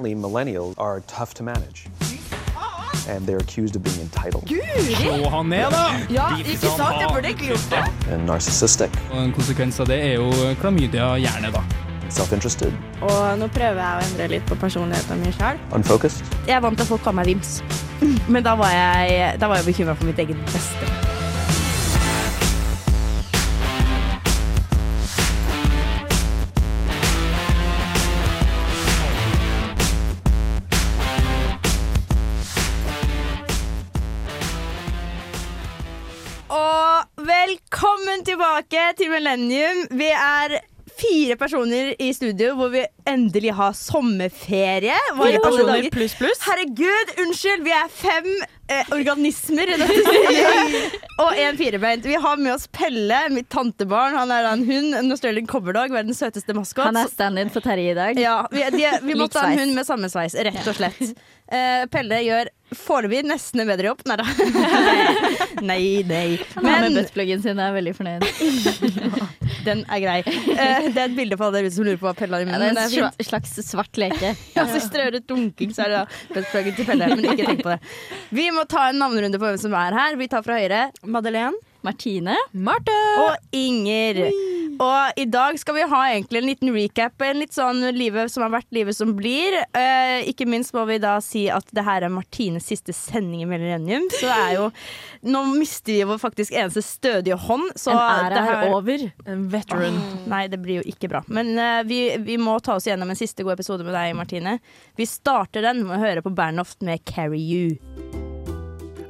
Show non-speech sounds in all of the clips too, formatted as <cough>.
Millennials are tough to manage. And they're accused of being entitled Slå han ned, da! Ja, ikke sant? Jeg burde gjort det. and narcissistic, Og En konsekvens av det er jo klamydia gjerne, da. self interested, Og nå prøver jeg å endre litt på personligheten min sjøl. unfocused. Jeg er vant til at folk kaller meg Vims, <laughs> men da var jeg, da var jeg bekymra for mitt eget beste. Tilbake til Millennium. Vi er fire personer i studio hvor vi endelig har sommerferie. Fire personer pluss pluss. Herregud, unnskyld! Vi er fem eh, organismer <laughs> og en firebeint. Vi har med oss Pelle, mitt tantebarn. Han er da en hund, en Australian coverdog, verdens søteste maskot. Han er stand-in for Terje i dag. Ja, vi, de, vi måtte ha en hund med samme sveis, rett og slett. Eh, Pelle gjør foreløpig nesten en bedre jobb. Nei da. <laughs> nei, nei. Han har med buttpluggen sin jeg er veldig fornøyd. <laughs> den er grei. Eh, det er et bilde på alle dere ute som lurer på hva Pelle har i Ja, det er en slags svart leke. Ja, så strør ut dunking, så er det da buttpluggen til Pelle. Men ikke tenk på det. Vi må ta en navnerunde på hvem som er her. Vi tar fra høyre. Madeleine. Martine. Marte! Og Inger. Og i dag skal vi ha egentlig en liten recap. En litt sånn livet som har vært, livet som blir. Eh, ikke minst må vi da si at det her er Martines siste sending i Millennium. Så det er jo Nå mister vi vår faktisk eneste stødige hånd. Så En ære det her- er over. En veteran. Nei, det blir jo ikke bra. Men eh, vi, vi må ta oss gjennom en siste god episode med deg, Martine. Vi starter den med å høre på Bernhoft med 'Carry You'.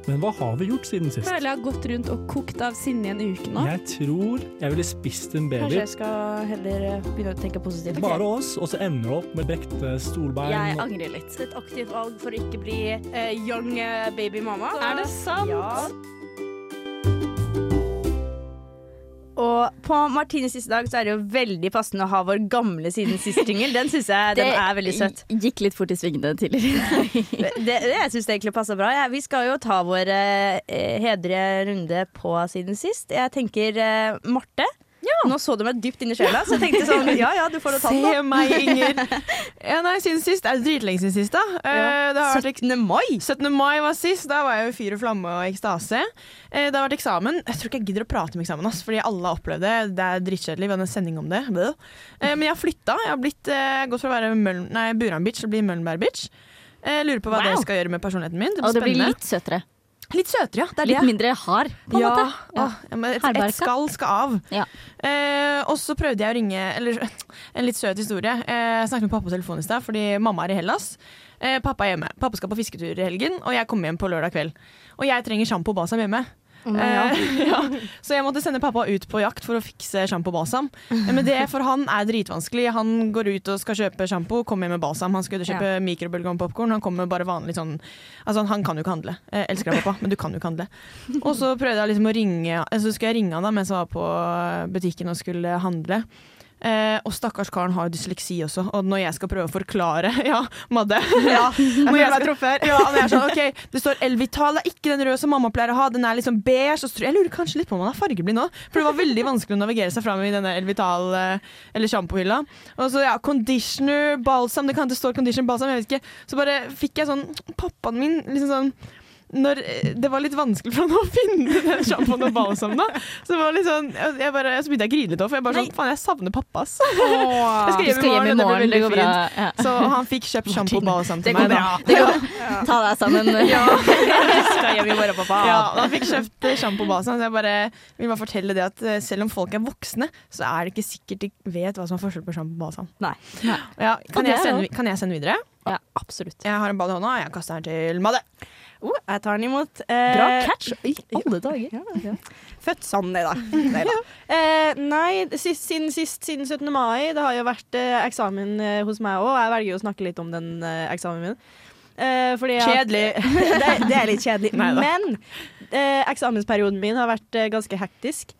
Men hva har vi gjort siden sist? føler jeg har gått rundt og kokt av sinne i en uke nå. Jeg tror jeg ville spist en baby. Kanskje jeg skal heller eh, begynne å tenke positivt. Bare oss, og så ender det opp med brekte stolbein. Jeg angrer litt. Et aktivt valg for å ikke bli uh, young eh, baby mama. Er det sant? Ja. Og på Martines siste dag så er det jo veldig passende å ha vår gamle siden sist jingle. Den syns jeg den <laughs> er veldig søt. gikk litt fort i svingene tidligere. Det, det, jeg syns det egentlig passer bra. Ja, vi skal jo ta vår eh, hedre runde på siden sist. Jeg tenker eh, Marte. Nå så du meg dypt inn i sjela, så jeg tenkte sånn <laughs> Ja ja, du får det tall da. Se meg, Inger. <laughs> Ja, nei, siden sist. Det er dritlenge siden sist, da. Ja. det har 17. mai. 17. mai var sist. Da var jeg jo i fyr og flamme og ekstase. Eh, det har vært eksamen. Jeg tror ikke jeg gidder å prate om eksamen, ass, fordi alle har opplevd det. Det er drittkjedelig. Vi hadde en sending om det. Eh, men jeg har flytta. Jeg har blitt, eh, gått fra å være Møl Buran-bitch til å bli Møllenberg-bitch. Eh, lurer på hva Wow. det skal gjøre med personligheten min. Det blir Og det blir litt søtere. Litt søtere, ja. Det er Litt det. mindre hard, på en ja, måte. Ja. Åh, ja, et, et skall skal av. Ja. Eh, og så prøvde jeg å ringe Eller <laughs> en litt søt historie. Eh, jeg snakket med pappa på telefonen i stad, fordi mamma er i Hellas. Eh, pappa er hjemme. Pappa skal på fisketur i helgen, og jeg kommer hjem på lørdag kveld. Og jeg trenger sjampo og balsam hjemme. Eh, <laughs> ja. Så jeg måtte sende pappa ut på jakt for å fikse sjampo og balsam. Men det for han er dritvanskelig. Han går ut og skal kjøpe sjampo, kommer hjem med balsam. Han skulle kjøpe mikrobølgeovnpopkorn, han kommer bare vanlig sånn Altså, han kan jo ikke handle. Jeg elsker deg, pappa, men du kan jo ikke handle. Og så prøvde jeg liksom å ringe Så skulle jeg ringe han da mens jeg var på butikken og skulle handle. Eh, og stakkars karen har dysleksi også, og når jeg skal prøve å forklare <laughs> Ja, Madde. Ja, <laughs> når jeg skal, ja, når jeg er sånn, ok, Det står Elvital, det er ikke den røde som mamma pleier å ha. Den er liksom beige. Og så tror jeg, jeg lurer kanskje litt på om han er fargeblind nå. For det var veldig vanskelig å navigere seg fram i denne Elvital eh, eller sjampohylla. Og så ja, conditioner, balsam. Det kan det står conditioner, balsam, jeg vet ikke. Så bare fikk jeg sånn Pappaen min liksom sånn når eh, det var litt vanskelig for han å <laughs> finne den sjampoen og balsam. Så var litt sånn, jeg bare, så begynte jeg å grine litt òg, for jeg bare sånn Faen, jeg savner pappa, ass. <laughs> Jeg skal hjem i morgen, det blir det veldig fint. Ja. Så han fikk kjøpt sjampo og balsam til meg. bra. Det går. <laughs> Ta deg sammen. Ja. Skal hjem i morgen, pappa. Ja, han fikk kjøpt eh, sjampo og balsam. Så jeg bare vil bare fortelle det at eh, selv om folk er voksne, så er det ikke sikkert de vet hva som er forskjell på sjampo og balsam. Nei. Ja, kan, jeg sende, kan jeg sende videre? Ja, absolutt. Jeg har en ball i hånda, jeg kaster den til Madde. Oh, jeg tar den imot. Eh, Bra catch i alle dager. Født sånn, nei da. Nei, da. <laughs> Eh, nei, sist, siden sist, siden 17. mai. Det har jo vært eh, eksamen eh, hos meg òg. Jeg velger jo å snakke litt om den eh, eksamen min. Eh, fordi at- Kjedelig. <laughs> det, det er litt kjedelig. Neida. Men eh, eksamensperioden min har vært ganske hektisk.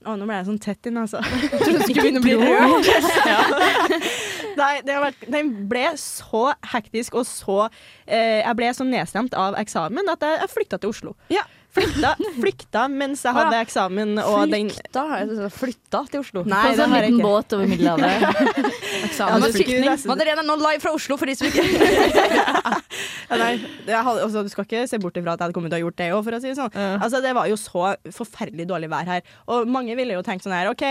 Å, nå ble jeg sånn tett inn, altså. <laughs> Jeg trodde du skulle begynne å bli rørt. Nei, det har vært, den ble så hektisk og så eh, Jeg ble så nedstemt av eksamen at jeg, jeg flykta til Oslo. Ja. Flykta, flykta mens jeg hadde eksamen og den Flytta, til Oslo. Nei, På sånn liten båt over Middelhavet. <laughs> Ja, nesten- Madeleine er nå live fra Oslo for de som ikke <laughs> Ja, nei, jeg hadde, også, du skal ikke se bort ifra at jeg hadde kommet til å ha gjort det òg, for å si det sånn. Altså, det var jo så forferdelig dårlig vær her. Og mange ville jo tenkt sånn her OK,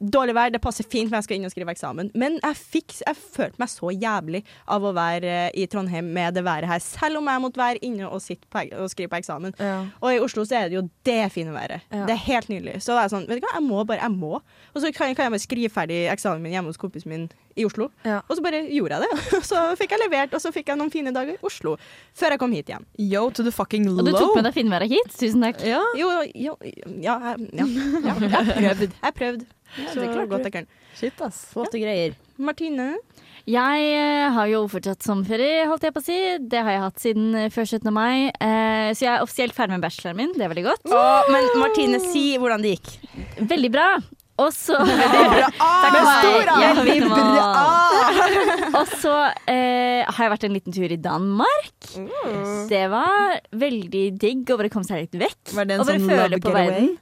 dårlig vær, det passer fint, men jeg skal inn og skrive eksamen. Men jeg, fikk, jeg følte meg så jævlig av å være eh, i Trondheim med det været her, selv om jeg måtte være inne og sitte på, og skrive på eksamen. Og i Oslo så er det jo det fine været. Det er helt nydelig. Så det er sånn, vet du hva, jeg må bare, jeg må. Og så kan, kan jeg bare skrive ferdig eksamen min hjemme hos kompisen min i Oslo. Ja. Og så bare gjorde jeg det. <laughs> Så fikk jeg levert, og så fikk jeg noen fine dager i Oslo. Før jeg kom hit igjen. Yo to the fucking low. Og du tok med deg finværet hit. Tusen takk. Jo, jo, ja, jeg- ja, ja, <laughs> Jeg prøvde. Jeg har Så det klarte godt jeg. Shit, ass. Flotte greier. Martine? Jeg eh, har jo fortsatt sommerferie, holdt jeg på å si. Det har jeg hatt siden eh, før 17. mai. Eh, så jeg er offisielt ferdig med bacheloren min. Det er veldig godt. Oh, men Martine, si hvordan det gikk. Veldig bra. Og så <laughs> Ah, Ja. Ah. Og så eh, har jeg vært en liten tur i Danmark. Det var veldig digg å bare komme seg litt vekk. Var det en og bare sånn føle love på getaway?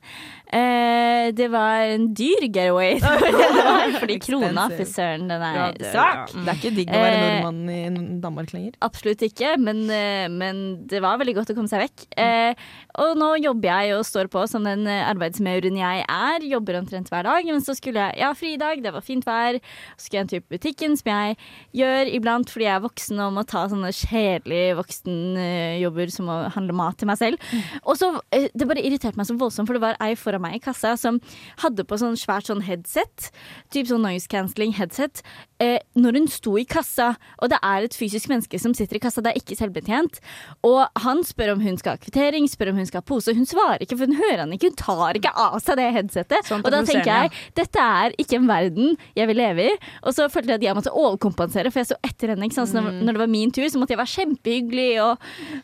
Eh, det var en dyr getaway. <laughs> Det var det det var, fordi krona, fy søren, den er Ja, det- svak. Det er ikke digg å være Eh, nordmann i Danmark lenger. Absolutt ikke, men, eh, men det var veldig godt å komme seg vekk. Eh, og nå jobber jeg og står på som den arbeidsmauren jeg er. Jobber omtrent hver dag. Men så skulle jeg ja, fri i dag, det var fint vær. Så skulle jeg en tur på butikken, som jeg gjør iblant fordi jeg er voksen og må ta sånne kjedelige voksenjobber som å handle mat til meg selv. Og så, eh, Det bare irriterte meg så voldsomt, for det var ei foran meg i kassa som hadde på sånn svært sånn headset, typ sånn noise cancelling headset, eh, når hun sto i kassa. Og det er et fysisk menneske som sitter i kassa, det er ikke selvbetjent. Og han spør om hun skal ha kvittering, spør om hun skal ha pose. Hun svarer ikke, for hun hører han ikke. Hun tar ikke av seg det headsetet. Sånn og da tenker jeg, dette er ikke en verden jeg vil leve i. Og så følte jeg at jeg måtte overkompensere, for jeg så etter henne. Ikke sant? Så når, når det var min tur, så måtte jeg være kjempehyggelig og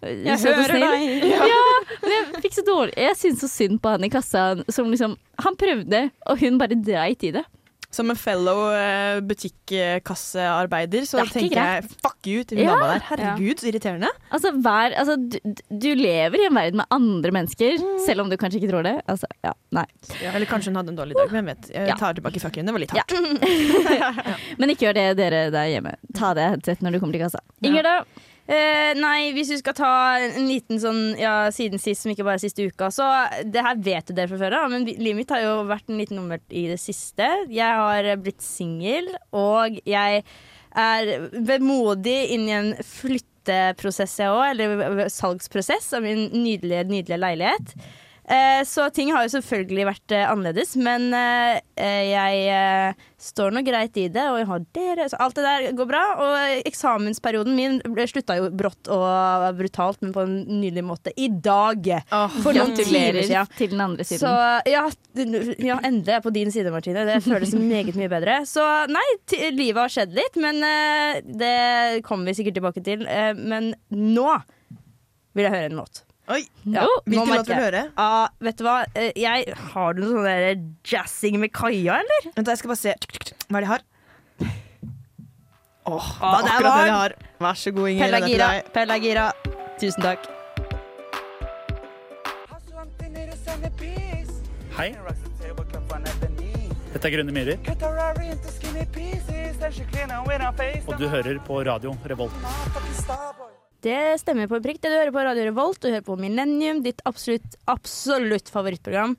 øh, Jeg hører deg. Ja, men jeg fikk så dårlig Jeg syns så synd på han i kassa som liksom Han prøvde, og hun bare dreit i det. Som en fellow eh, butikkassearbeider så er tenker jeg fuck you til hun Ja. der. Herregud, så irriterende. Altså, hver, altså du, du lever i en verden med andre mennesker, selv om du kanskje ikke tror det. Altså, ja, nei. Eller kanskje hun hadde en dårlig dag, hvem vet. Jeg tar tilbake fuck you. Det var litt Ja. <laughs> <laughs> hardt. Men ikke gjør det, dere der hjemme. Ta det headset når du kommer til kassa. Inger, da? Eh, nei, hvis vi skal ta en liten sånn ja, siden sist, som ikke bare siste uka, så det her vet dere fra før av, men livet mitt har jo vært en liten omvelt i det siste. Jeg har blitt singel, og jeg er vemodig inn i en flytteprosess, jeg òg, eller salgsprosess av min nydelige, nydelige leilighet. Eh, så ting har jo selvfølgelig vært eh, annerledes, men eh, jeg står nå greit i det, og jeg har dere, så alt det der går bra. Og eksamensperioden min slutta jo brått og brutalt, men på en nydelig måte, i dag. For noen timer siden. til den andre siden. Så ja, ja, endelig er jeg på din side, Martine. Det føles <laughs> meget mye bedre. Så nei, livet har skjedd litt, men det kommer vi sikkert tilbake til. Men nå vil jeg høre en låt. Oi, Ja, nå Hvilken låt vil du høre? Ah, vet du hva? Eh, Jeg, har du noe sånn der jazzing med Kaja, eller? Vent, jeg skal bare se hva er det jeg har. Åh, Ah, det er akkurat det de jeg har. Vær så god, Inger. Pella den er gira. Pella gira. Tusen takk. Hei. Dette er Grønne myrer. Og du hører på radio Revolt. Det stemmer på en prikk. Det du hører på Radio Revolt, du hører på Millennium, ditt absolutt, absolutt favorittprogram.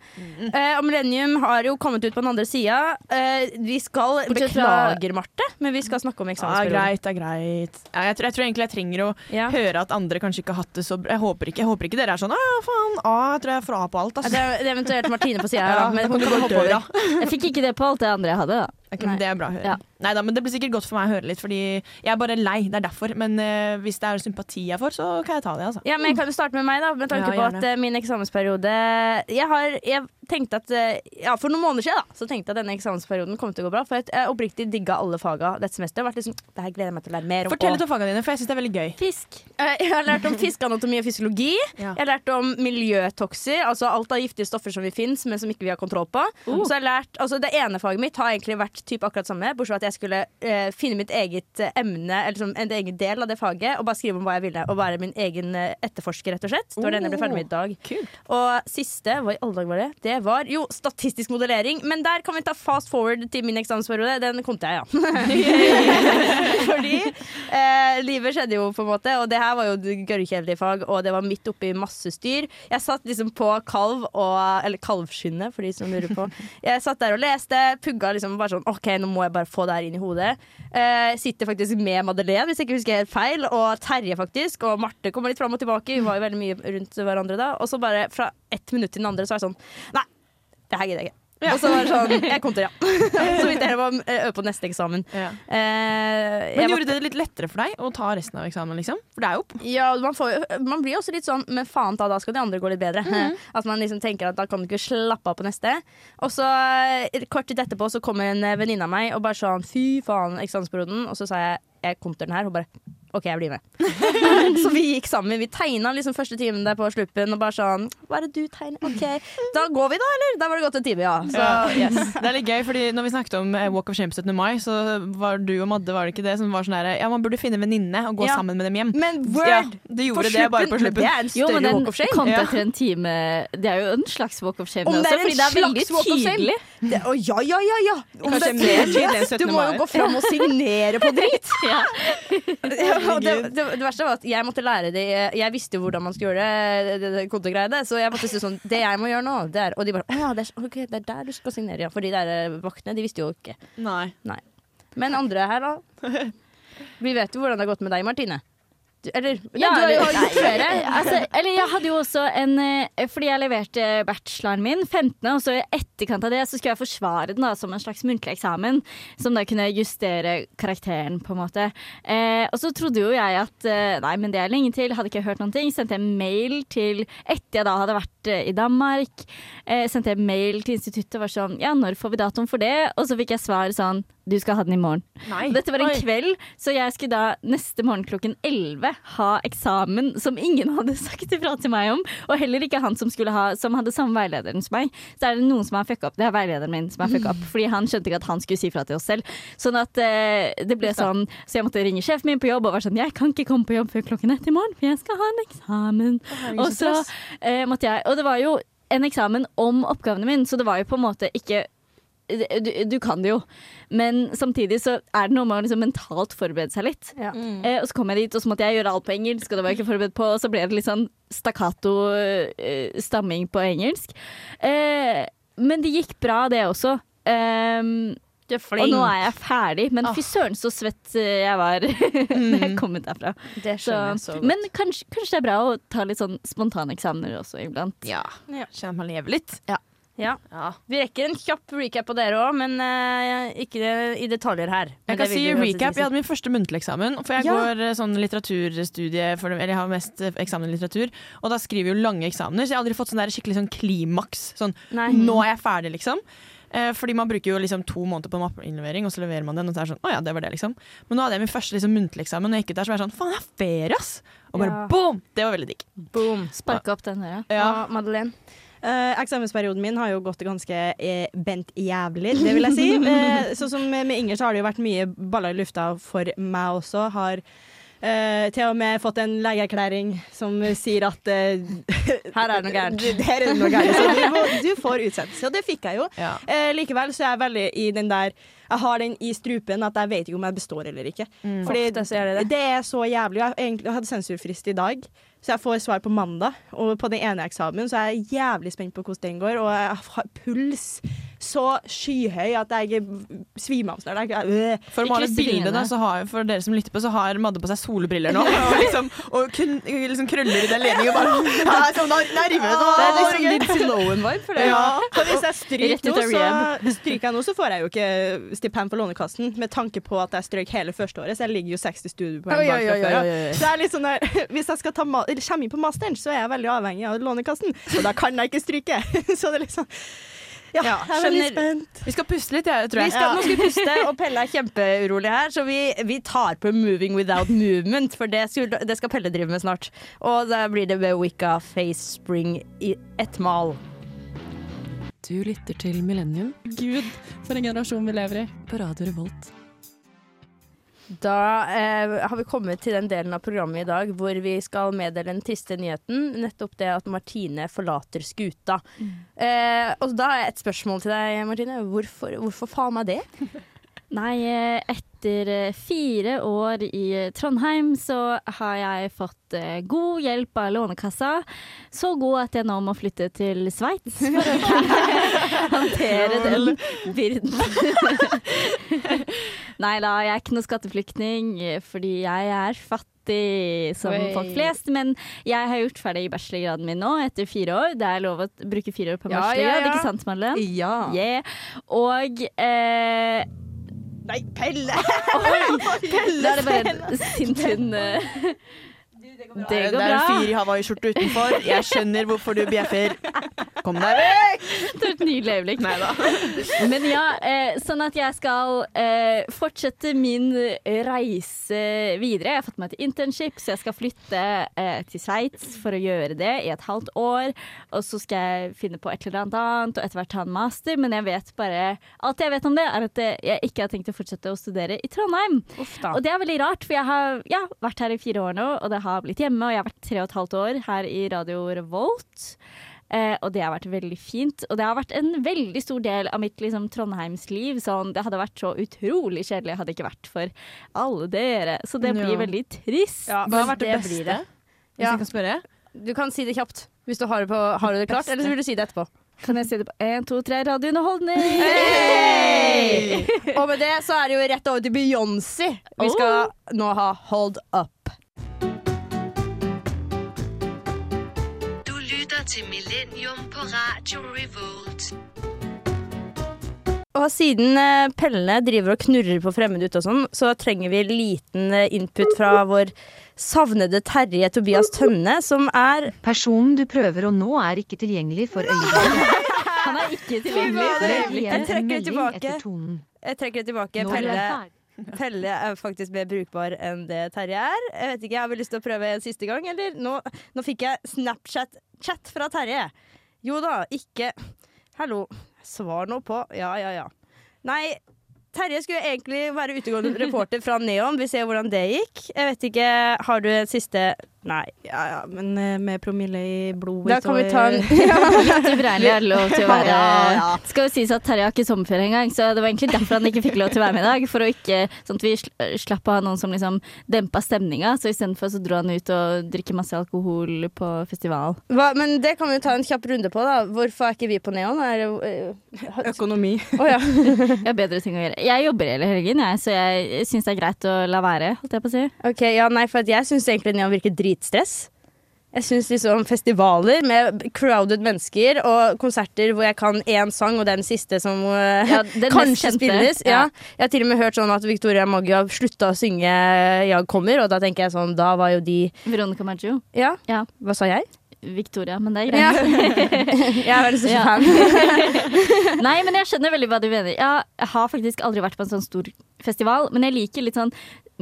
Eh, og Millennium har jo kommet ut på den andre sida. Eh, vi skal Bortsett fra- Beklager, Marte, men vi skal snakke om Ja, eksamensperioden. greit, det er greit. Ja, jeg, tror, jeg tror egentlig jeg trenger å Ja. høre at andre kanskje ikke har hatt det så bra. Jeg håper ikke, jeg håper ikke dere er sånn Å, faen, A, jeg tror jeg får A på alt, altså. Det er, det er eventuelt Martine på sida <laughs> her, da. Ja, Men. Jeg fikk ikke det på alt det andre jeg hadde, da. Ok, men det er bra å høre. Ja. Neida, men Det blir sikkert godt for meg å høre litt, Fordi jeg er bare lei. Det er derfor. Men uh, hvis det er sympati jeg får, så kan jeg ta det. altså. Ja, men jeg kan jo starte med meg, da. Med tanke Ja, på at uh, min eksamensperiode Jeg har jeg tenkte at eh, Ja, for noen måneder siden da Så tenkte jeg at denne eksamensperioden kom til å gå bra. For jeg oppriktig digga alle faga dette semesteret. Vært liksom, det her gleder jeg meg til å lære mer om. Fortell litt om fagene dine, for jeg syns det er veldig gøy. Fisk. Eh, Jeg har lært om fiskeanatomi og fysiologi. Ja. Jeg har lært om miljøtokser, altså alt av giftige stoffer som vi finnes, men som ikke vi har kontroll på. Så jeg har lært, altså Det ene faget mitt har egentlig vært typ akkurat samme, bortsett fra at jeg skulle eh, finne mitt eget eh, emne, eller liksom, en egen del av det faget, og bare skrive om hva jeg ville. Og være min egen etterforsker, rett og slett. Det var den jeg ble ferdig med i dag. Og siste, hva i alle dager var det? Det var jo statistisk modellering. Men der kan vi ta fast forward til min eksamensperiode. Den kom til jeg, ja. <laughs> Fordi eh, livet skjedde jo, på en måte, og det her var jo gørrkjedelig fag, og det var midt oppi masse styr. Jeg satt liksom på kalv og Eller kalvskinnet, for de som lurer på. Jeg satt der og leste, pugga liksom bare sånn OK, nå må jeg bare få det her inn i hodet. Eh, sitter faktisk med Madeleine, hvis jeg ikke husker helt feil, og Terje faktisk. Og Marte kommer litt fram og tilbake. Vi var jo veldig mye rundt hverandre da. Og så bare fra ett minutt til den andre så er jeg sånn Nei, det her gidder jeg ikke. Og så var det sånn Jeg kom til, ja. <laughs> Så vidt jeg var øve på neste eksamen. Ja. Eh, Men gjorde det litt lettere for deg å ta resten av eksamen, liksom? For det er jo Ja, man, får, man blir også litt sånn Men faen ta, da skal de andre gå litt bedre. <laughs> At man liksom tenker at da kan du ikke slappe av på neste. Og så eh, kort tid etterpå så kommer en eh, venninne av meg og bare sånn fy faen, eksamensperioden. Og så sa jeg jeg kom til den her, og bare OK, jeg blir med. <laughs> så vi gikk sammen. Vi tegna liksom første timen der på sluppen og bare sånn Hva er det du tegner? OK, da går vi da, eller? Da var det gått en time, ja. Så yes. <laughs> Det er litt gøy, fordi når vi snakket om eh, Walk of Shame 17. mai, så var du og Madde, var det ikke det, som var sånn der Ja, man burde finne en venninne og gå Ja. sammen med dem hjem. Men word! Ja, du gjorde det bare på sluppen. Det er en Jo, større men den walk of shame. kom Ja. etter en time. Det er jo en slags walk of shame Om det er en fordi det er veldig slags walk of shame? tydelig. Det, å, ja, ja, ja, ja. Om Kanskje det- mer tydelig enn 17. mai. Du må jo gå fram og signere på dritt. <laughs> Ja. <laughs> Og det, det, det verste var at jeg måtte lære det Jeg visste jo hvordan man skulle gjøre det, det, kontegreiene. Så jeg måtte si sånn Det jeg må gjøre nå, det er Og de bare Å ja, det er, okay, det er der du skal signere, ja. For de der eh, vaktene, de visste jo ikke. Nei. Men andre her, da? <laughs> Vi vet jo hvordan det har gått med deg, Martine. Du, eller Ja, du har jo gjort flere. Altså, eller jeg hadde jo også en eh, Fordi jeg leverte bacheloren min 15., og så i etterkant av det så skulle jeg forsvare den da som en slags muntlig eksamen. Som da kunne justere karakteren, på en måte. Eh, og så trodde jo jeg at eh, nei, men det er lenge til, hadde ikke hørt noen ting. Sendte jeg mail til Etter jeg da hadde vært eh, i Danmark, eh, sendte jeg mail til instituttet og var sånn Ja, når får vi datoen for det? Og så fikk jeg svar sånn Du skal ha den i morgen. Nei. Dette var en Oi. kveld, så jeg skulle da neste morgen klokken 11 ha eksamen som ingen <laughs> hadde sagt ifra til meg om, og heller ikke han som, skulle ha, som hadde samme veilederen som meg. Så er det noen som har fucka opp. Det er veilederen min som har fucka opp, <laughs> fordi han skjønte ikke at han skulle si fra til oss selv. Sånn at eh, det ble sånn Så jeg måtte ringe sjefen min på jobb og være sånn Jeg kan ikke komme på jobb før klokken ett i morgen, for jeg skal ha en eksamen. Og så eh, måtte jeg Og det var jo en eksamen om oppgavene mine, så det var jo på en måte ikke du, du kan det jo, men samtidig så er det noe med å liksom mentalt forberede seg litt. Ja. Eh, og så kom jeg dit, og så måtte jeg gjøre alt på engelsk, og det var jeg ikke forberedt på, og så ble det litt sånn stakkato-stamming på engelsk. Eh, men det gikk bra, det også. Um, Du er og nå er jeg ferdig, men fy søren så svett eh, jeg var <laughs> da jeg kom ut derfra. Det Så, jeg så godt. men kanskje, kanskje det er bra å ta litt sånn spontaneksamener også iblant. Ja. Ja. Kjenner man lever litt. Ja. Ja. Vi rekker en kjapp recap på dere òg, men uh, ikke i detaljer her. Men Jeg kan si recap. Jeg hadde min første muntlige eksamen. For jeg Ja. går eh, sånn litteraturstudie, for, eller jeg har mest eh, eksamen i litteratur. Og da skriver vi jo lange eksamener, så jeg har aldri fått sånn der skikkelig sånn klimaks. Sånn Nei. nå er jeg ferdig, liksom. Fordi man bruker jo liksom to måneder på mappeinnlevering, og så leverer man den, og så er det sånn, å ja, det var det, liksom. Men nå hadde jeg min første liksom, muntlige eksamen, og jeg gikk ut der, så var jeg sånn, faen, jeg er ferie, ass! Og bare Ja. boom! Det var veldig digg. Boom. Sparka opp den der. Ja, Madeleine. Eh, eksamensperioden min har jo gått ganske eh, bent jævlig, det vil jeg si. <laughs> Uh, sånn som med Inger så har det jo vært mye baller i lufta for meg også. Har Uh, til og med fått en legeerklæring som sier at uh, <laughs> Her er det noe gærent. <laughs> Her er det noe gærent. Så du, må, du får utsettelse, og det fikk jeg jo. Ja. Uh, likevel så er jeg veldig i den der Jeg har den i strupen at jeg vet ikke om jeg består eller ikke. Fordi Ofte så det det. det er så jævlig. Jeg, egentlig, jeg hadde sensurfrist i dag, så jeg får svar på mandag. Og på den ene eksamen så er jeg jævlig spent på hvordan den går, og jeg har puls så skyhøy at jeg svimer av snart. For å male et bilde, fingrene. da, så har, for dere som lytter på, så har Madde på seg solbriller nå. <laughs> Og, liksom, og kun, liksom krøller i den ledningen bare <laughs> «Ja, jeg er så ner- nervøs. Det er liksom. Lindsay Lohan-vibe for det. Ja. Så hvis jeg stryker nå, så, stryker jeg nå, så får jeg jo ikke stipend for Lånekassen, med tanke på at jeg strøk hele førsteåret, så jeg ligger jo 60 studiepoeng bak fra før. av. Så jeg sånn <laughs> hvis jeg skal ta ma eller kommer inn på masteren, så er jeg veldig avhengig av Lånekassen, og da kan jeg ikke stryke. Så det er liksom Ja, Ja, jeg er veldig spent. Vi skal puste litt, jeg, tror Vi jeg. skal, Nå skal vi puste, og Pelle er kjempeurolig her, så vi, vi tar på 'Moving Without Movement', for det skal, det skal Pelle drive med snart. Og da blir det ved Wicca Face Spring i ett mal. Du lytter til Millennium Gud, for en generasjon vi lever i. på Radio Revolt. Da eh, har vi kommet til den delen av programmet i dag hvor vi skal meddele den triste nyheten. Nettopp det at Martine forlater skuta. Eh, og da er et spørsmål til deg, Martine. Hvorfor, hvorfor faen meg det? <laughs> Nei, eh, etter eh, fire år i eh, Trondheim så har jeg fått god hjelp av Lånekassa. Så god at jeg nå må flytte til Sveits for å kunne <laughs> håndtere den byrden. <laughs> Nei da, jeg er ikke noe skatteflyktning fordi jeg er fattig som Oi. folk flest. Men jeg har gjort ferdig bachelorgraden min nå etter fire år. Det er lov å bruke fire år på en Ja, bachelorgrad, ja, ja. ikke sant, Madeleine? Ja. Yeah. Og eh, Nei, <laughs> Pelle! Da er det bare en sint hund. Det går bra. Det er en fyr i hawaiiskjorte utenfor. Jeg skjønner hvorfor du bjeffer. Kom deg vekk! Det er et nydelig øyeblikk. Men ja, eh, sånn at jeg skal eh, fortsette min reise videre. Jeg har fått meg et internship, så jeg skal flytte eh, til Sveits for å gjøre det i et halvt år. Og så skal jeg finne på et eller annet annet, og etter hvert ta en master. Men jeg vet bare Alt jeg vet om det, er at jeg ikke har tenkt å fortsette å studere i Trondheim. Og det er veldig rart, for jeg har ja, vært her i fire år nå, og det har blitt hjemme, og jeg har vært tre og et halvt år her i Radio Revolt. Eh, og det har vært veldig fint. Og det har vært en veldig stor del av mitt liksom, Trondheimsliv. Sånn, det hadde vært så utrolig kjedelig hadde det ikke vært for alle dere. Så det blir Ja. veldig trist. Ja, Hva har vært det, det beste? blir det. Hvis Ja. jeg kan spørre? Du kan si det kjapt hvis du har det, på, har du det klart, eller så vil du si det etterpå. Kan jeg si det på én, to, tre, radiounderholdning? Hey! Og med det så er det jo rett over til Beyoncé. Vi skal nå ha Hold Up. Til Millennium på Radio Revolt. Og siden eh, Pelle driver og knurrer på fremmede ute og sånn, så trenger vi liten eh, input fra vår savnede Terje Tobias Tønne, som er Personen du prøver å nå er ikke tilgjengelig for øyeblikket. <laughs> Han er ikke tilgjengelig. Jeg trekker det tilbake. Jeg trekker det tilbake. Pelle. Pelle er faktisk mer brukbar enn det Terje er. Jeg vet ikke, jeg har vel lyst til å prøve en siste gang, eller? Nå, nå fikk jeg Snapchat-chat fra Terje. Jo da, ikke Hallo. Svar nå på Ja, ja, ja. Nei, Terje skulle egentlig være utegående reporter fra Neon. Vi ser hvordan det gikk. Jeg vet ikke, Har du en siste Nei. Ja, ja, men eh, med promille i blodet Da kan vi ta en <laughs> <laughs> Litt uberegnelig er det lov til å være Ja, ja. Det skal jo sies at Terje har ikke sommerferie engang, så det var egentlig derfor han ikke fikk lov til å være med i dag. For å ikke, sånn at vi sl- slapp å ha noen som liksom dempa stemninga. Så istedenfor så dro han ut og drikker masse alkohol på festival. Hva, Men det kan vi jo ta en kjapp runde på, da. Hvorfor er ikke vi på Neon? Er det øh, Økonomi. <laughs> Å ja. Jeg har bedre ting å gjøre. Jeg jobber hele helgen, jeg, så jeg syns det er greit å la være, holdt jeg på å si. Ok, ja, nei, for at jeg syns egentlig Neon virker dritstress. Jeg syns liksom festivaler med crowded mennesker og konserter hvor jeg kan én sang, og den siste som øh, Ja, <laughs> den kanskje spilles. Ja. Jeg har til og med hørt sånn at Victoria Maggio har slutta å synge 'Jag kommer', og da tenker jeg sånn Da var jo de Veronica Maggio. Ja, Ja. hva sa jeg? Victoria, men det er Ja. greit. <laughs> jeg er veldig så fan. <laughs> Nei, men jeg skjønner veldig hva du mener. Jeg har faktisk aldri vært på en sånn stor festival, men jeg liker litt sånn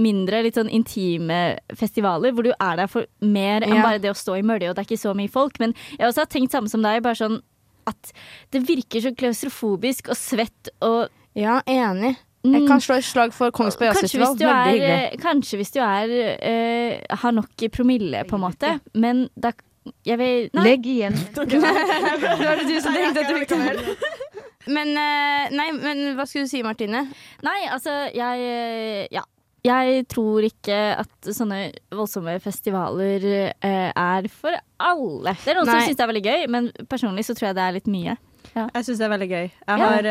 mindre, litt sånn intime festivaler, hvor du er der for mer enn Ja. bare det å stå i mølje, og det er ikke så mye folk. Men jeg også har tenkt samme som deg, bare sånn at det virker så klaustrofobisk og svett og Ja, enig. Jeg kan slå et slag for Kongsberg Jazzfestival. hyggelig. kanskje hvis du er eh, har nok promille, på en måte, men da jeg vil, nei. Legg igjen. <laughs> Det var det du som tenkte at du fikk det. Men, eh, nei, men hva skulle du si, Martine? Nei, altså, jeg eh, Ja. Jeg tror ikke at sånne voldsomme festivaler eh, er for alle. Det er noen Nei. som syns det er veldig gøy, men personlig så tror jeg det er litt mye. Jeg syns det er veldig gøy. Jeg Ja. har,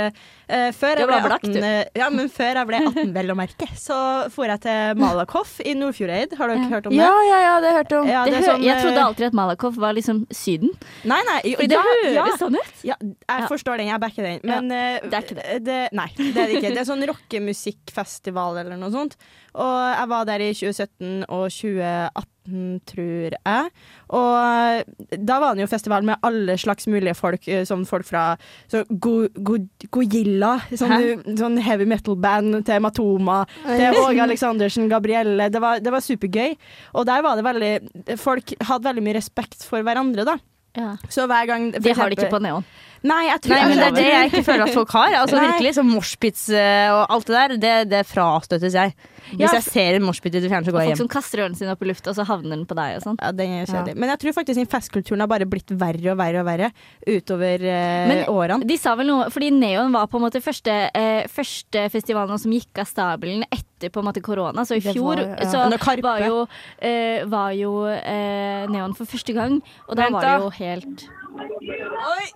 eh, før, jeg var ble blakk, 18, du. eh, ja, men før jeg ble 18, vel å merke, så for jeg til Malakoff i Nordfjordeid. Har dere hørt om det? Ja, ja, ja, det har jeg hørt om. Ja, Det det hø sånn, jeg trodde alltid at Malakoff var liksom Syden. Nei, nei. jo, det ja, høres ja. sånn ut. Ja, jeg Ja. forstår den, jeg backer den. Men uh, det er ikke det. nei, det er det ikke. Det er sånn rockemusikkfestival eller noe sånt. Og jeg var der i 2017 og 2018, tror jeg. Og da var det jo festival med alle slags mulige folk, eh, sånn folk fra så Go Go Gojilla, sånn, sånn heavy metal-band, til Matoma, til Åge Aleksandersen, Gabrielle. Det var, det var supergøy. Og der var det veldig Folk hadde veldig mye respekt for hverandre, da. Ja. Så hver gang Det har de ikke på Neon. Nei, jeg tror Nei, men det er det jeg ikke føler at folk har. Altså Nei. virkelig, så Moshpits eh, og alt det der, det, det frastøttes jeg. Hvis Ja, jeg ser en moshpit i fjernet, så går jeg Folk som kaster ørene sine opp i lufta, og så havner den på deg og sånn. Ja, det er kjedelig. Ja. Men jeg tror faktisk den festkulturen har bare blitt verre og verre og verre utover eh, Men årene. de sa vel noe Fordi Neon var på en måte første, eh, første festivalen som gikk av stabelen etter på en måte korona. Så i Det fjor var, ja. så var jo, eh, var jo eh, Neon for første gang, og da Vent var det jo helt Oi!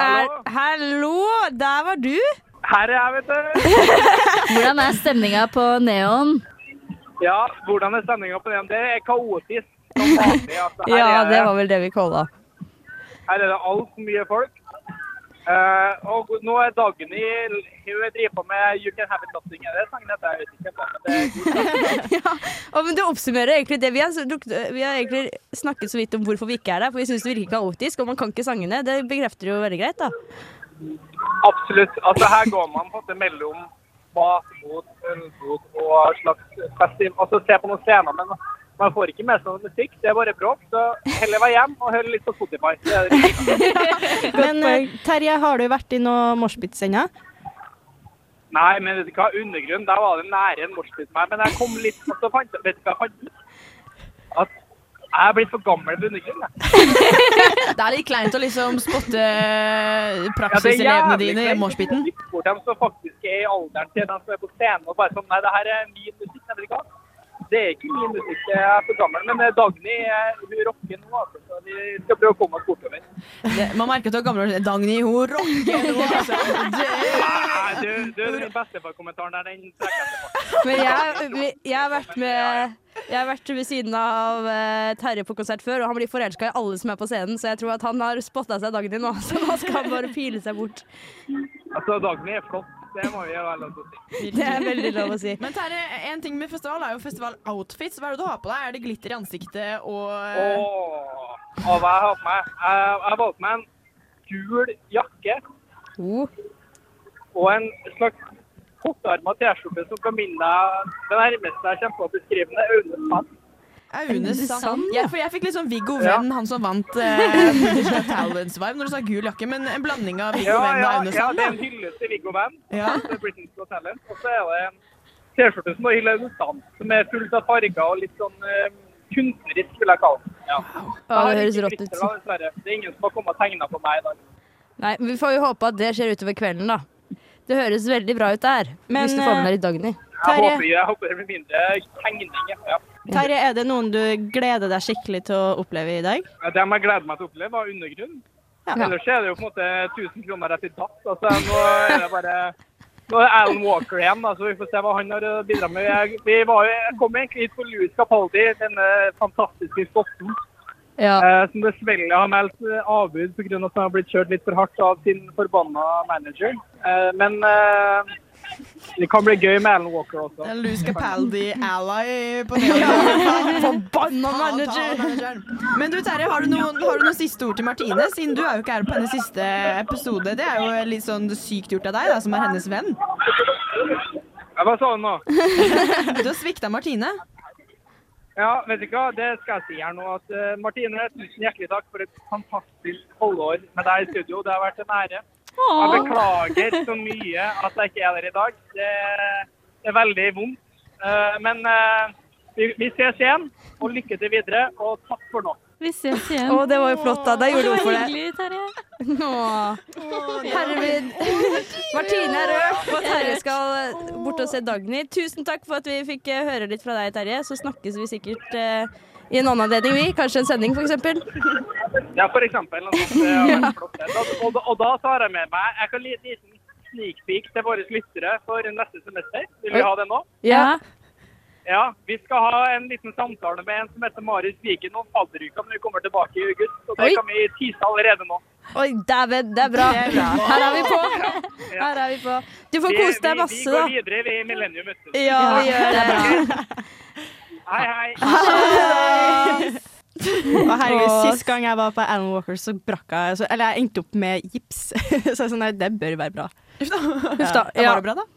Er, hallo, der var du! Her er jeg, vet du. <laughs> Hvordan er stemninga på Neon? Ja, hvordan er stemninga på Neon? Det er kaotisk vanlig. Altså, Ja, er det var vel det vi kalla. her er det altfor mye folk. Eh, og nå er Dagny Hun driver på med You Can Have It Nothing. Er det sangen heter? Jeg vet ikke. Men det er. Å, <laughs> men Det oppsummerer egentlig det. Vi har, vi har egentlig snakket så vidt om hvorfor vi ikke er der, for vi syns det virker kaotisk, og man kan ikke sangene. Det bekrefter jo veldig greit, da. Absolutt. Altså, her går man på en måte mellom matbot, ølbot og slags festival. Altså, se på noen scener, men man får ikke med seg noe musikk. Det er bare bråk. Så heller være hjemme og høre litt på Spotify. Det er det. <laughs> Men eh, Terje, har du vært i noe moshpits ennå? Nei, men vet du hva, undergrunn, der var det nære en moshpit meg. Men jeg kom litt, og så fant vet du hva jeg fant ut? At jeg er blitt for gammel for undergrunn. jeg. <laughs> Det er litt kleint å liksom spotte Ja, det er praksiselevene jævlig dine i kleint. moshpiten. Bort dem som faktisk er i alderen til dem som er på scenen og bare sånn, nei, det her er min musikk, jeg vet ikke hva? Det er ikke min musikk, jeg er for gammel. Men eh, Dagny, eh, hun rocker nå, altså, så vi skal prøve å komme oss bortover. Det, man merker at du er gammel. Dagny, hun rocker nå, altså. <laughs> Det, Nei, du, du, den bestefarkommentaren der, den trekker jeg. Men jeg, jeg har vært med jeg har vært ved siden av uh, Terje på konsert før, og han blir forelska i alle som er på scenen, så jeg tror at han har spotta seg Dagny nå, så nå skal han bare pile seg bort. Altså, Dagny er flott, det må vi være lov til å si. <laughs> Det er veldig lov å si. Men Terje, en ting med festival er jo festival-outfits. Hva er det du har på deg? Er det glitter i ansiktet og Åh, og hva jeg har på meg? Jeg jeg har valgt meg en gul jakke og en slags kortarma T-skjorte som kan minne deg Det nærmeste jeg kommer på å beskrive er Aune Sand. Aune Sand? Ja, for jeg fikk litt sånn Viggo Ja. Venn, han som vant uh, British Got Talents-vibe når du sa gul jakke, men en blanding av Viggo Ja, Venn og Aune Sand. ja, det er en hyllest til Viggo Venn. Ja. Britain's Got Talent. Og så er det en T-skjorte som hyller Aune Sand, som er fullt av farger og litt sånn eh, kunstnerisk, vil jeg kalle. Ja. wow. det. det høres rått ut. dessverre. Det er ingen som har kommet og tegna på meg i dag. Nei, men Vi får jo håpe at det skjer utover kvelden, da. Det høres veldig bra ut der. Men, hvis du får med eh, deg litt Dagny. Jeg håper, jeg håper det blir mindre tegning. Ja. Terje, er det noen du gleder deg skikkelig til å oppleve i dag? Det jeg gleder meg til å oppleve, var undergrunn. Ja. Ellers er det jo på en måte 1000 kroner rett i dass. Altså, nå er det bare nå er Alan Walker igjen, da, så vi får se hva han har bidratt med. Jeg, vi var jeg kom egentlig hit for Louis Capaldi, denne fantastiske skotten. Ja. Eh, som dessverre har meldt eh, avbud pga. at han har blitt kjørt litt for hardt av sin forbanna manager. Eh, men det kan bli gøy med Alan Walker også. En Louis Capaldi ally på det. Forbanna manager! Men du Terje, har du noen, har du noen siste ord til Martine? Siden du er jo ikke her på hennes siste episode. Det er jo litt sånn sykt gjort av deg, da, som er hennes venn. Ja, Hva sa hun nå? Du har svikta Martine. Ja, vet du hva? Det skal jeg si her nå. at uh, Martine, tusen hjertelig takk for et fantastisk halvår med deg i studio. Det har vært en ære. Jeg beklager så mye at jeg ikke er der i dag. Det er veldig vondt. Eh, Men eh, vi, ses igjen, og lykke til videre. Og takk for nå. Vi ses igjen. Å, det var jo flott, da. Der gjorde du for det. Hyggelig, Terje. Åh. Martine er rørt, og Terje skal bort og se Dagny. Tusen takk for at vi fikk eh, høre litt fra deg, Terje. Så snakkes vi sikkert eh, i en annen anledning, vi. Kanskje en sending, f.eks. Ja, for eksempel. <laughs> Og, og da tar jeg med meg Jeg kan gi en liten sneak peek til våre lyttere for neste semester. Vil vi ha det nå? Ja. Ja, vi skal ha en liten samtale med en som heter Marius Viken om fadderuka når vi kommer tilbake i august. Og det Oi. kan vi tise allerede nå. Oi, dæven, det er bra. Det er bra. Her er vi på. Her er vi på. Du får kose deg masse, da. Vi går videre vi i Millennium. vet du. Ja, vi gjør det. Hei, Hei, hei. Å, herregud. Sist gang jeg var på Alan Walker, så brakk jeg så, Eller jeg endte opp med gips. <laughs> så jeg sa, sånn, nei, det bør være bra. Uff da. Uff da. Ja, Ja. Var det bra, da?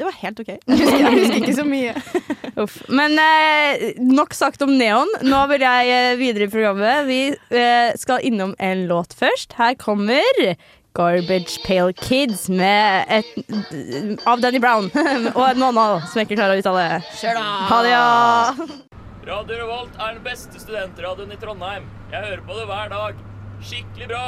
det var helt OK. <laughs> Jeg husker, jeg husker ikke så mye. <laughs> Uff. Men eh, nok sagt om Neon. Nå vil jeg eh, videre i programmet. Vi eh, skal innom en låt først. Her kommer Garbage Pale Kids med et av Danny Brown og en annen som jeg ikke klarer å uttale. Ha det, ja! Radio Revolt er den beste studentradioen i Trondheim. Jeg hører på det hver dag. Skikkelig bra.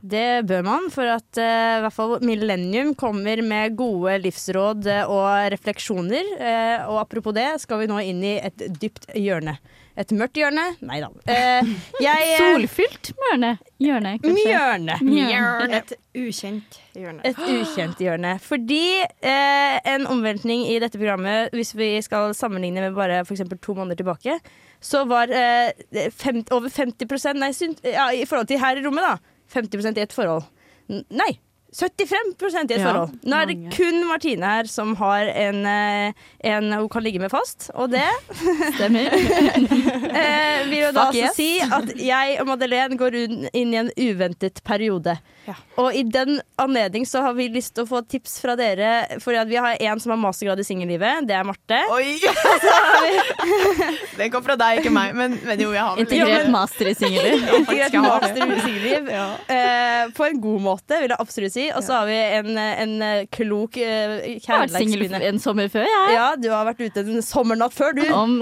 Det bør man, for at uh, hvert fall Millennium kommer med gode livsråd eh, og refleksjoner. Uh, og apropos det, skal vi nå inn i et dypt hjørne. Et mørkt hjørne? Nei da. <laughs> Eh, jeg, eh, Solfylt hjørne. Hjørne, kanskje. Mjørne. Mjørne. Et ukjent hjørne. Et ukjent hjørne. Fordi eh, en omveltning i dette programmet, hvis vi skal sammenligne med bare f.eks. to måneder tilbake, så var eh, fem, over 50 nei, synt, ja, i forhold til her i rommet, da. 50 i et forhold. N- Nei. 75 i et Ja. Nå er det mange. kun Martine her som har en, eh, en hun kan ligge med fast, og det <laughs> Stemmer. <laughs> eh, vil jo da yes. si at jeg og Madeleine går inn i en uventet periode. Ja. Og i den anledning så har vi lyst til å få tips fra dere, for vi har en som har mastergrad i singellivet. Det er Marte. Oi! <laughs> <laughs> Den kom fra deg, ikke meg. Men, men jo, jeg har vel Integrert master i singelliv. Integrert master i singelliv. Eh, på en god måte, vil jeg absolutt si. Og så har vi en, en eh, klok uh, Jeg har vært singel en sommer før, jeg. Ja, du har vært ute en sommernatt før, du. Om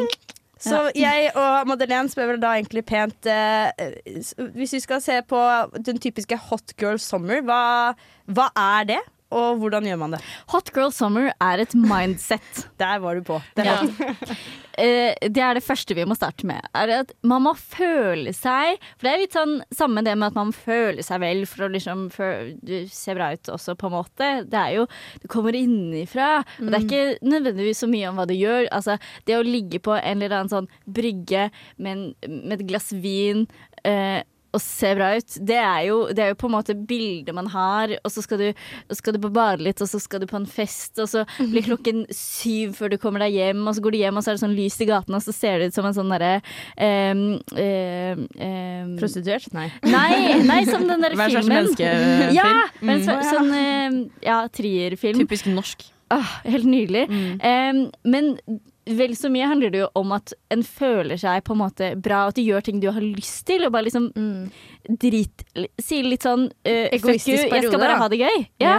Så jeg og Madeleine spør vel da egentlig pent eh, Hvis vi skal se på den typiske hot girl summer, hva, hva er det? Og hvordan gjør man det? Hot girl summer er et mindset. <laughs> Der var du på. Det Ja. <laughs> Eh, det er det første vi må starte med. Er at Man må føle seg For det er litt sånn samme det med at man føler seg vel for å liksom Du ser bra ut også, på en måte. Det er jo Det kommer innenfra. Og det er ikke nødvendigvis så mye om hva du gjør. Altså, det å ligge på en eller annen sånn brygge med, en, med et glass vin eh, og se bra ut, det er, jo, det er jo på en måte bildet man har, og så skal du, skal du på bade litt, og så skal du på en fest, og så blir klokken syv før du kommer deg hjem, og så går du hjem, og så er det sånn lys i gaten, og så ser det ut som en sånn derre um, um, um, Prostituert? Nei. Nei, nei, som den der Hver slags filmen. menneskefilm. Ja, Mm. men så, sånn ehm, ja, trierfilm. Typisk norsk. Ah, helt nydelig. Em, men vel så mye handler det jo om at en føler seg på en måte bra, at du gjør ting du har lyst til, og bare liksom drit Sier litt sånn uh, Fuck Egoistisk you, jeg skal bare da. ha det gøy. Ja.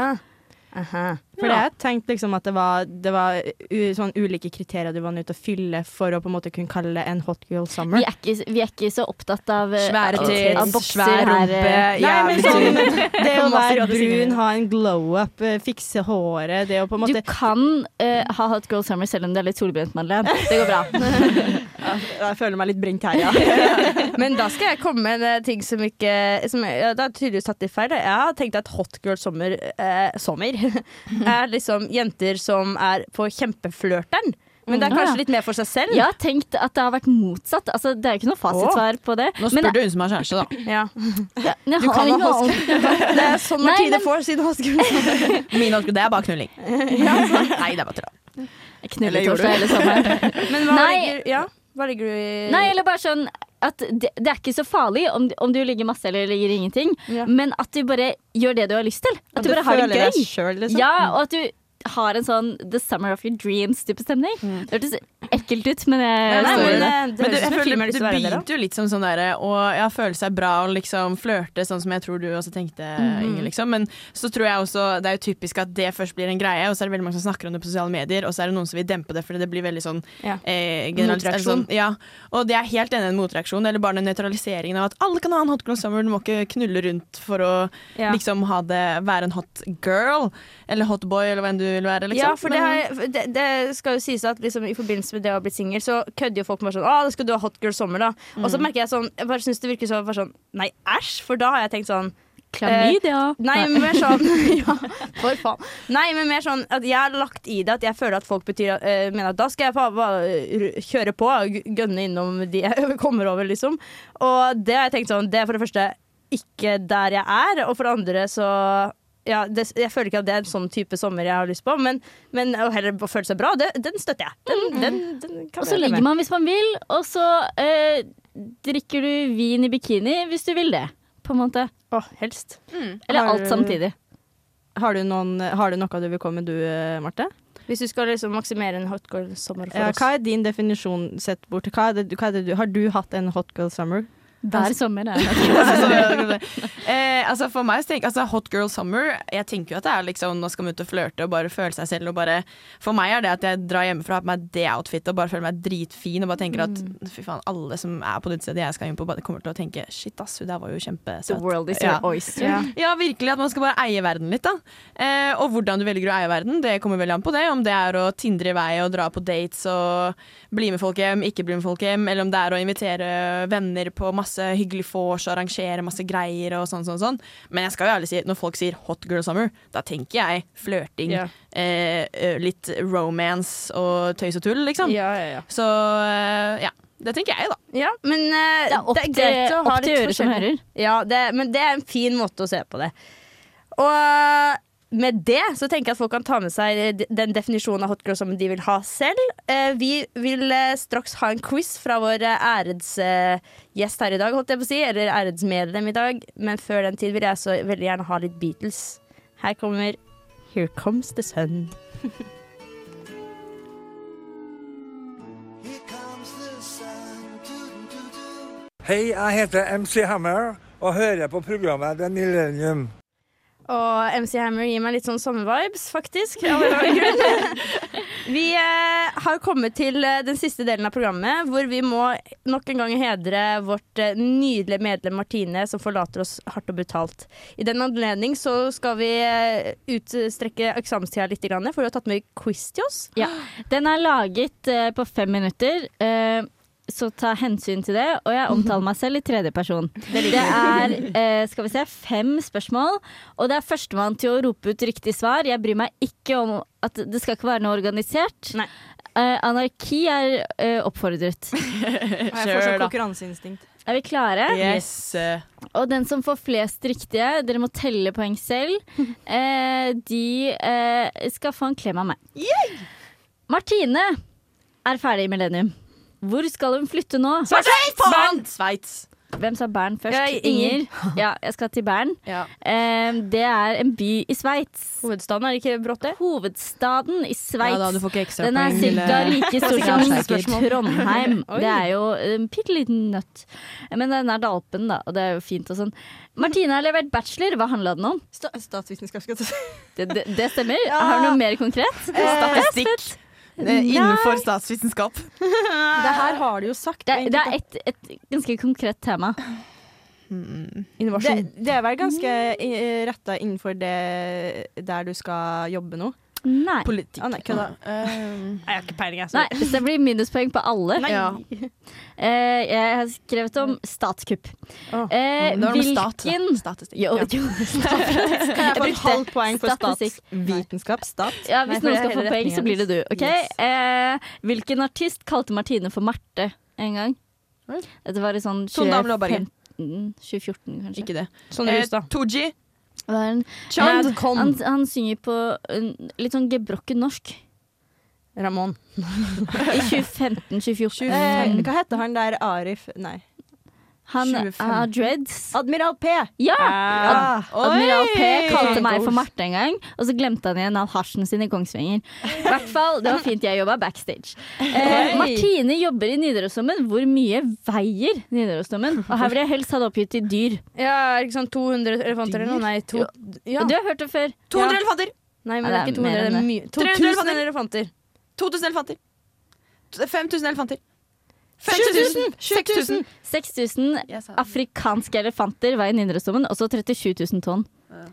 Aha. For jeg tenkte liksom at det var, det var u, sånn ulike kriterier du var nødt til å fylle for å på en måte kunne kalle det en hot girl summer. Vi er, ikke, vi er ikke så opptatt av eh, Svære tits, av bokser svær rumpe, eh. Nei, men jævlig sånn, <laughs> det å være brun, ha en glow-up, eh, fikse håret, det å på en Du kan uh, ha hot girl summer selv om du er litt solbrent, Madeleine. Det går bra. <laughs> Jeg føler meg litt brent her, ja. <laughs> Men da skal jeg komme med en ting som ikke som ja, Det har tydeligvis tatt litt feil. Jeg har tenkt at hot girl summer, eh, sommer er liksom jenter som er på kjempeflørteren. Men det er Mm. kanskje litt mer for seg selv. Jeg har tenkt at det har vært motsatt. Altså, det er ikke noe fasitsvar på det. Nå men spør du hun som har kjæreste, da. Ja. Ja, men Du kan ikke ha noe <laughs> Det er sånn Martine men- får sin girl. <laughs> Min hot det er bare knulling. Nei, det er bare tull. Jeg knuller torsdag hele sommeren. <laughs> Men hva Nei. ligger, ja, hva ligger du i Nei, eller bare sånn at det, det er ikke så farlig om, om du ligger masse eller ligger ingenting, Ja. men at du bare gjør det du har lyst til. At, At du du bare har det gøy. selv, liksom. Ja, og at du har en sånn The Summer of Your Dreams-type stemning. Det hørtes ekkelt ut, men jeg Nei, men det. det, Men jeg føler det begynte jo litt som sånn derre å ja, føle seg bra og liksom flørte, sånn som jeg tror du også tenkte, mm. Inge, Liksom. Men så tror jeg også det er jo typisk at det først blir en greie, og så er det veldig mange som snakker om det på sosiale medier, og så er det noen som vil dempe det fordi det blir veldig sånn Ja. eh, Motreaksjon. Sånn, ja. Og det er helt enig en motreaksjon, eller bare den nøytraliseringen av at alle kan ha en hot girl summer, du må ikke knulle rundt for å Ja. liksom ha det, være en hot girl, eller hotboy, eller hva enn du vil være. Liksom. Ja, for det, har, det, det skal jo sies at liksom, i forbindelse med det å ha blitt singel, så kødder jo folk med sånn Å, da skal du ha hotgirl sommer, da. Og så Mm. merker jeg sånn Jeg bare syns det virker så, bare sånn Nei, æsj! For da har jeg tenkt sånn Klamydia. Nei, men mer sånn <laughs> <laughs> Ja, for faen. Nei, men mer sånn at jeg har lagt i det at jeg føler at folk betyr uh, mener at da skal jeg bare eh, kjøre på, og gønne innom de jeg <laughs> kommer over, liksom. Og det har jeg tenkt sånn Det er for det første ikke der jeg er, og for det andre så ja, det, jeg føler ikke at det er en sånn type sommer jeg har lyst på, men, men å heller føle seg bra, det, den støtter jeg. Den, den, den kan Og så jeg ligger med. man hvis man vil, og så eh, drikker du vin i bikini hvis du vil det. På en måte. Å, helst. Eller Har alt samtidig. Har du, noen, har du noe du vil komme med, du, eh, Marte? Hvis du skal liksom maksimere en hot girl sommer for Ja, oss. hva er din definisjon sett bort? Hva er det, hva er det du, har du hatt en hot girl summer? Hver sommer det. <laughs> <laughs> eh, altså for meg så tenker altså Hot girl summer Jeg tenker jo at det er liksom Nå skal man ut og flørte og bare føle seg selv. Og bare, for meg er det at jeg drar hjemmefra og har på meg det outfitet og bare føler meg dritfin. Og bare tenker at fy faen, alle som er på det stedet jeg skal inn på, bare kommer til å tenke shit, ass, hun der var jo kjempesøt. The world is your oyster. Ja. ja, virkelig. At man skal bare eie verden litt, da. Eh, og hvordan du velger å eie verden, det kommer veldig an på det. Om det er å tindre i vei og dra på dates og bli med folk hjem, ikke bli med folk hjem, eller om det er å invitere venner på masse hyggelig vors og arrangere masse greier og sånn, sånn, sånn. Men jeg skal jo ærlig si, når folk sier hot girl summer, da tenker jeg flørting, yeah. eh, litt romance og tøys og tull, liksom. Ja, ja, ja. Så eh, ja. Det tenker jeg, da. Ja, men eh, Det er opp greit å ha litt forskjell forskjellig. Ja, det, men det er en fin måte å se på det. Og med det så tenker jeg at folk kan ta med seg den definisjonen av hot girl som de vil ha selv. Eh, Vi vil eh, straks ha en quiz fra vår eh, æredsgjest her i dag, holdt jeg på å si. Eller æredsmedlem i dag. Men før den tid vil jeg så veldig gjerne ha litt Beatles. Her kommer Here Comes the Sun. <laughs> Hei, jeg heter MC Hammer og hører på programmet The Millennium. Og MC Hammer gir meg litt sånn sommervibes, faktisk. <laughs> Vi eh, har kommet til eh, den siste delen av programmet, hvor vi må nok en gang hedre vårt eh, nydelige medlem Martine, som forlater oss hardt og brutalt. I den anledning så skal vi eh, utstrekke eksamenstida litt, for vi har tatt med quiz til oss. Ja. Den er laget eh, på fem minutter. eh, så ta hensyn til det. Og jeg omtaler meg selv i tredje person. <laughs> Det er eh, skal vi se, fem spørsmål, og det er førstemann til å rope ut riktig svar. Jeg bryr meg ikke om at det skal ikke være noe organisert. Eh, anarki er eh, oppfordret. <laughs> Jeg får Kjør, sånn da. konkurranseinstinkt. Er vi klare? Yes. Og den som får flest riktige, dere må telle poeng selv, <laughs> eh, de eh, skal få en klem av meg. Martine er ferdig i Millennium. Hvor skal hun flytte nå? Sveits. Hvem sa Bern først? Ja, Inger. Ja, jeg skal til Bern. Ja. Eh, det er en by i Sveits. Hovedstaden er ikke brått, det? Hovedstaden i Sveits. Ja Den er ca. like stor som Trondheim. <laughs> Oi. Det er jo en bitte liten nøtt. Men den er dalpen, da, og det er jo fint og sånn. Martine har levert bachelor. Hva handla den om? Sta statsvitenskap, jeg. Det, det, det stemmer. <laughs> Har du noe mer konkret? Statistikk. Innenfor statsvitenskap. <laughs> Det her har du jo sagt. Det, det er et, et ganske konkret tema. Det, det er vel ganske eh, retta innenfor det der du skal jobbe nå? Nei. Politikk. Ah, nei, kødda. Uh, jeg har ikke peiling, jeg. Nei, så det blir minuspoeng på alle. Nei. Ja. Uh, jeg har skrevet om statskupp. Eh, Det var stat, hvilken Statistikk. Jo, Ja. jo, <laughs> Kan jeg få et halvt poeng for statsvitenskap? Stat? Ja, Hvis nei, noen skal få poeng, så blir det du. Okay? Yes. Eh, hvilken artist kalte Martine for Marte en gang? Dette var i sånn Tone Damli Aaberge. 2015, 2014, kanskje. Ikke det. Sånn Eh, rus, Chand. han, han, han synger på litt sånn gebrokken norsk. Ramón. <laughs> I 2015-2014. Eh, hva heter han der Arif Nei. Han 2015. har dreads. Admiral P! Ja! Ad Admiral P kalte meg for Marte en gang, og så glemte han igjen all hasjen sin i Kongsvinger. I hvert fall, Det var fint jeg jobba backstage. Eh, Martine jobber i Nidarosdomen. Hvor mye veier Nidarosdomen? Og her vil jeg helst ha det oppgitt i dyr. Ja, er det ikke sånn 200 elefanter eller noe? Nei, to, ja. Du har hørt det før. 200 Ja. elefanter! Nei, men det er ikke er 200, mer det er mye. 300 2000 elefanter. 2000 elefanter. 5000 elefanter. 6000! 6000! 6000 afrikanske elefanter veier Nidarosdomen, og så 37 000 tonn.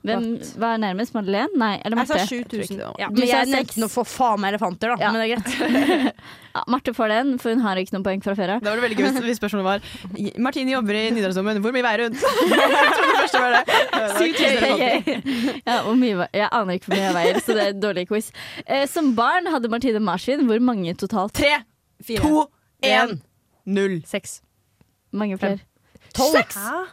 Hvem var nærmest? Madeleine? Nei, eller Jeg sa 7000. Ja, Du men jeg nevnte noe for faen meg elefanter, da. Ja. Men det er greit. <laughs> Ja, Marte får den, for hun har ikke noen poeng fra før av. Det var det veldig gøy hvis- spørsmålet var Martine jobber i Nidarosdomen. Hvor mye veier hun? <laughs> Jeg trodde det første var det. 7000 elefanter. Ja, hvor mye, jeg aner ikke hvor mye jeg veier, så det er en dårlig quiz. Eh, som barn hadde Martine marsvin. Hvor mange totalt? Tre, Fire. to, én, null. Seks. Mange flere? Tolv. Hæ?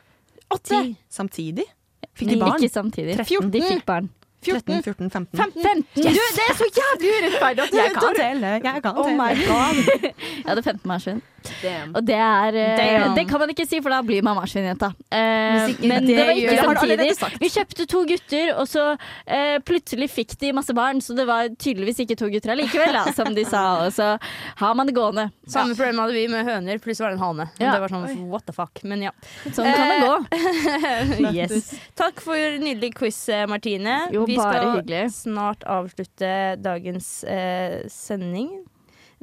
Åtte. Samtidig? Fikk de barn? Ikke samtidig. De fikk barn. 14, 14, 15. 15. Du, det er så jævlig urettferdig at du Jeg kan telle. Jeg kan Oh my god. <laughs> Jeg hadde 15 marsvin. Damn. Og det er eh, Damn. Det kan man ikke si, for da blir man marsvinjenta. Eh, men det det var ikke samtidig. Vi kjøpte to gutter, og så eh, plutselig fikk de masse barn, så det var tydeligvis ikke to gutter allikevel, da, <laughs> som de sa. Og så har man det gående. Samme problem hadde vi med høner, pluss var det en hane. Ja. Det var sånn what the fuck. Men ja. Sånn kan det gå. <laughs> gå. yes. Takk for nydelig quiz, eh, Martine. Jo, vi skal hyggelig. snart avslutte dagens eh, sending.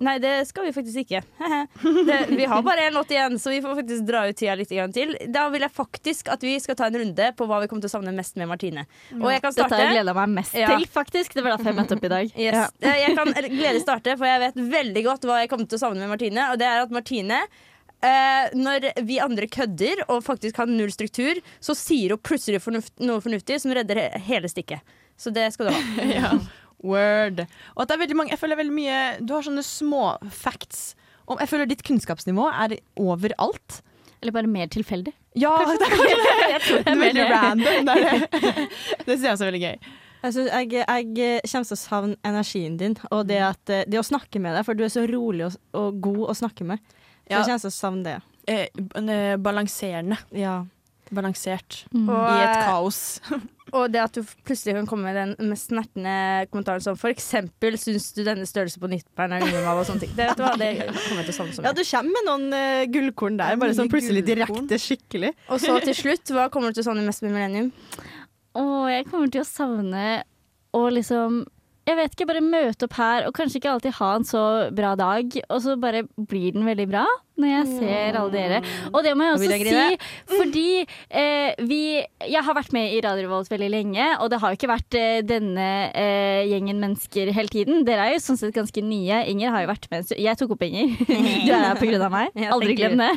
Nei, det skal vi faktisk ikke. <laughs> det, vi har bare én låt igjen, så vi får faktisk dra ut tida litt til. Da vil jeg faktisk at vi skal ta en runde på hva vi kommer til å savne mest med Martine. Og jeg kan Dette starte. har jeg gleda meg mest Ja. til, faktisk. Det var derfor jeg møtte opp i dag. <laughs> Yes. Ja. Eh, Jeg kan glede starte, for jeg vet veldig godt hva jeg kommer til å savne med Martine. Og det er at Martine Uh, når vi andre kødder og faktisk har null struktur, så sier hun plutselig fornuft, noe fornuftig som redder he hele stikket. Så det skal du ha. <laughs> ja. Word. Og at det er veldig mange Jeg føler veldig mye Du har sånne små facts. Om, jeg føler ditt kunnskapsnivå er overalt. Eller bare mer tilfeldig. Ja, det er kanskje det. Er veldig random. Det, det. <laughs> det synes jeg også er veldig gøy. Jeg, synes, jeg, jeg kommer til å savne energien din og det, at, eh, det å snakke med deg, for du er så rolig og, og god å snakke med. Så Ja. jeg kommer til å savne det. Eh, eh, balanserende. Ja. Balansert. Mm. I et kaos. Og det at du plutselig kan komme med den mest snertne kommentaren som for eksempel syns du denne størrelsen på nipperen er unormal og sånne ting. Det, vet du hva, det kommer til å savne så Ja, du kommer med noen uh, gullkorn der, bare sånn plutselig direkte skikkelig. Og så til slutt, hva kommer du til å savne mest med Millennium? Å, jeg kommer til å savne å liksom jeg vet ikke, bare møte opp her og kanskje ikke alltid ha en så bra dag, og så bare blir den veldig bra når jeg ser alle dere. Og det må jeg også si, fordi eh, vi Jeg har vært med i Radio Revolt veldig lenge, og det har jo ikke vært eh, denne eh, gjengen mennesker hele tiden. Dere er jo sånn sett ganske nye. Inger har jo vært med. Jeg tok opp Inger. <laughs> Du er her på grunn av meg. <laughs> <laughs> Aldri glem det.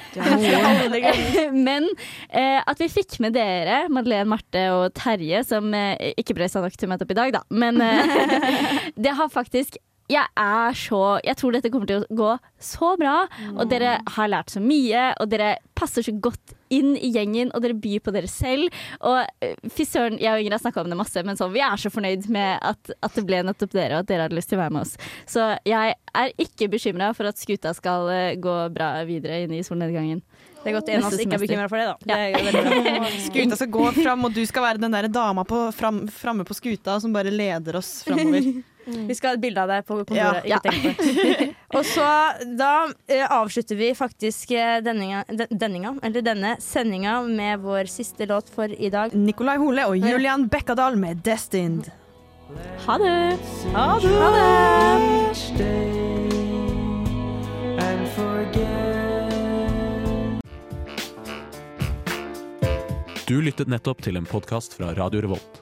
Men eh, at vi fikk med dere, Madeleine, Marte og Terje, som eh, ikke ble sa nok til å møte opp i dag, da. Men eh, det har faktisk jeg er så Jeg tror dette kommer til å gå så bra. Og dere har lært så mye, og dere passer så godt inn i gjengen, og dere byr på dere selv. Og eh, fy søren, jeg og Ingrid har snakka om det masse, men så, vi er så fornøyd med at, at det ble nettopp dere, og at dere hadde lyst til å være med oss. Så jeg er ikke bekymra for at skuta skal eh, gå bra videre inn i solnedgangen. Det er godt en av oss ikke er bekymra for det, da. Det bra. <laughs> Skuta skal gå fram, og du skal være den der dama på, fram, framme på skuta som bare leder oss framover. <laughs> Vi skal ha et bilde av deg på Ja. kontoret. Ikke tenk på det. <laughs> Og så da eh, avslutter vi faktisk eh, denninga, denninga, eller denne sendinga med vår siste låt for i dag. Nikolai Hole og Julian Bekkadal med 'Destined'. Ha det! Ha det! Ha det! Du lyttet nettopp til en podkast fra Radio Revolt.